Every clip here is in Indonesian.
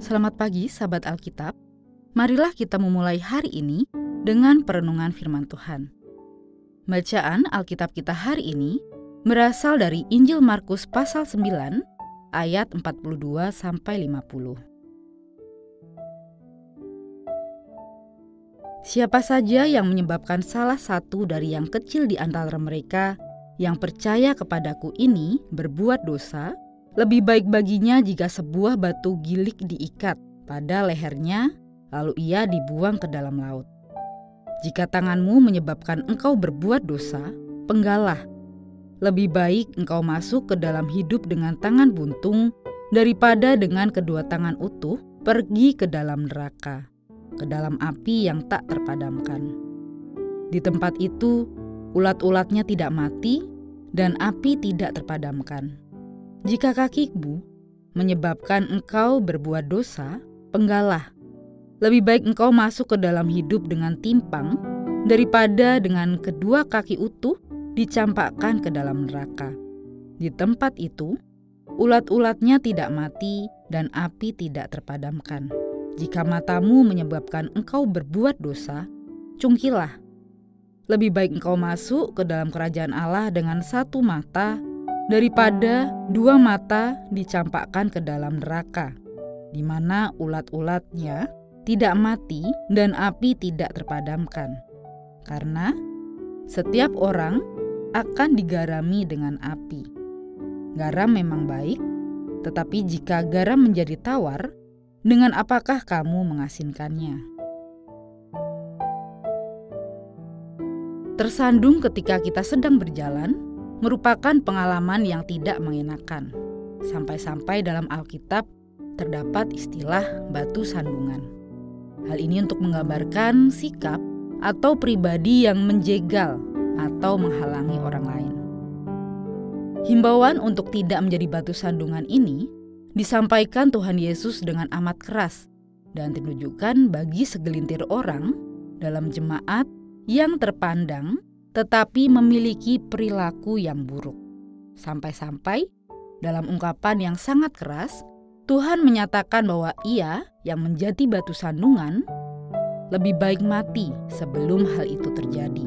Selamat pagi sahabat Alkitab. Marilah kita memulai hari ini dengan perenungan firman Tuhan. Bacaan Alkitab kita hari ini berasal dari Injil Markus pasal 9 ayat 42 sampai 50. Siapa saja yang menyebabkan salah satu dari yang kecil di antara mereka yang percaya kepadaku ini berbuat dosa, lebih baik baginya jika sebuah batu gilik diikat pada lehernya, lalu ia dibuang ke dalam laut. Jika tanganmu menyebabkan engkau berbuat dosa, penggalah. Lebih baik engkau masuk ke dalam hidup dengan tangan buntung daripada dengan kedua tangan utuh pergi ke dalam neraka, ke dalam api yang tak terpadamkan. Di tempat itu, ulat-ulatnya tidak mati dan api tidak terpadamkan. Jika kakimu menyebabkan engkau berbuat dosa, penggalah. Lebih baik engkau masuk ke dalam hidup dengan timpang daripada dengan kedua kaki utuh dicampakkan ke dalam neraka. Di tempat itu, ulat-ulatnya tidak mati dan api tidak terpadamkan. Jika matamu menyebabkan engkau berbuat dosa, cungkilah. Lebih baik engkau masuk ke dalam kerajaan Allah dengan satu mata daripada dua mata dicampakkan ke dalam neraka, di mana ulat-ulatnya tidak mati dan api tidak terpadamkan. Karena setiap orang akan digarami dengan api. Garam memang baik, tetapi jika garam menjadi tawar, dengan apakah kamu mengasinkannya? Tersandung ketika kita sedang berjalan, merupakan pengalaman yang tidak mengenakan. Sampai-sampai dalam Alkitab terdapat istilah batu sandungan. Hal ini untuk menggambarkan sikap atau pribadi yang menjegal atau menghalangi orang lain. Himbauan untuk tidak menjadi batu sandungan ini disampaikan Tuhan Yesus dengan amat keras dan ditujukan bagi segelintir orang dalam jemaat yang terpandang tetapi memiliki perilaku yang buruk. Sampai-sampai dalam ungkapan yang sangat keras, Tuhan menyatakan bahwa Ia yang menjadi batu sandungan lebih baik mati sebelum hal itu terjadi.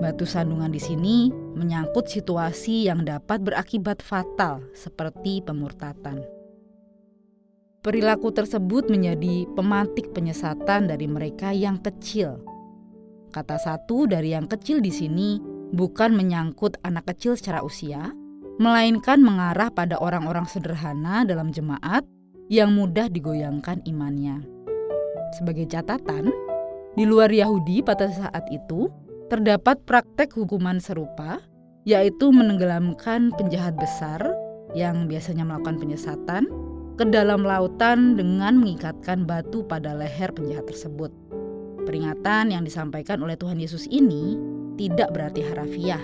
Batu sandungan di sini menyangkut situasi yang dapat berakibat fatal, seperti pemurtatan. Perilaku tersebut menjadi pemantik penyesatan dari mereka yang kecil Kata satu dari yang kecil di sini bukan menyangkut anak kecil secara usia, melainkan mengarah pada orang-orang sederhana dalam jemaat yang mudah digoyangkan imannya. Sebagai catatan, di luar Yahudi pada saat itu terdapat praktek hukuman serupa, yaitu menenggelamkan penjahat besar yang biasanya melakukan penyesatan ke dalam lautan dengan mengikatkan batu pada leher penjahat tersebut. Peringatan yang disampaikan oleh Tuhan Yesus ini tidak berarti harafiah,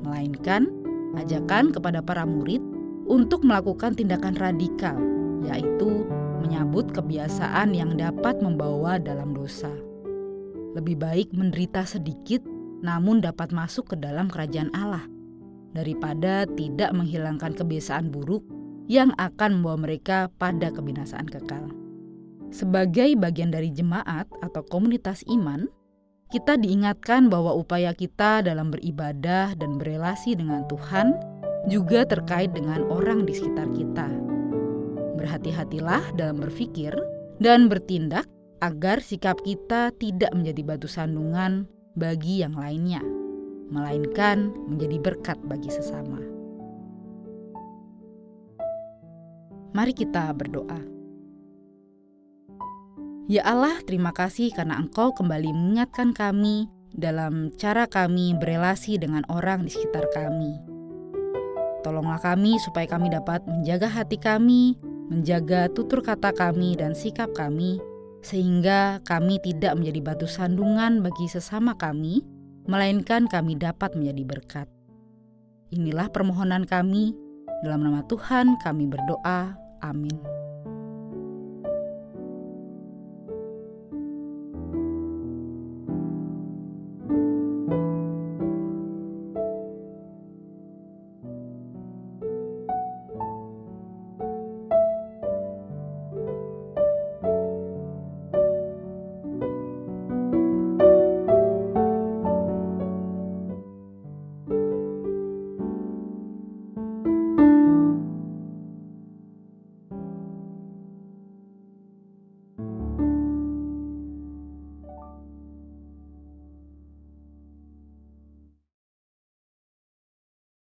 melainkan ajakan kepada para murid untuk melakukan tindakan radikal, yaitu menyambut kebiasaan yang dapat membawa dalam dosa. Lebih baik menderita sedikit, namun dapat masuk ke dalam kerajaan Allah, daripada tidak menghilangkan kebiasaan buruk yang akan membawa mereka pada kebinasaan kekal. Sebagai bagian dari jemaat atau komunitas iman, kita diingatkan bahwa upaya kita dalam beribadah dan berelasi dengan Tuhan juga terkait dengan orang di sekitar kita. Berhati-hatilah dalam berpikir dan bertindak agar sikap kita tidak menjadi batu sandungan bagi yang lainnya, melainkan menjadi berkat bagi sesama. Mari kita berdoa. Ya Allah, terima kasih karena Engkau kembali mengingatkan kami dalam cara kami berelasi dengan orang di sekitar kami. Tolonglah kami supaya kami dapat menjaga hati kami, menjaga tutur kata kami dan sikap kami, sehingga kami tidak menjadi batu sandungan bagi sesama kami, melainkan kami dapat menjadi berkat. Inilah permohonan kami, dalam nama Tuhan kami berdoa. Amin.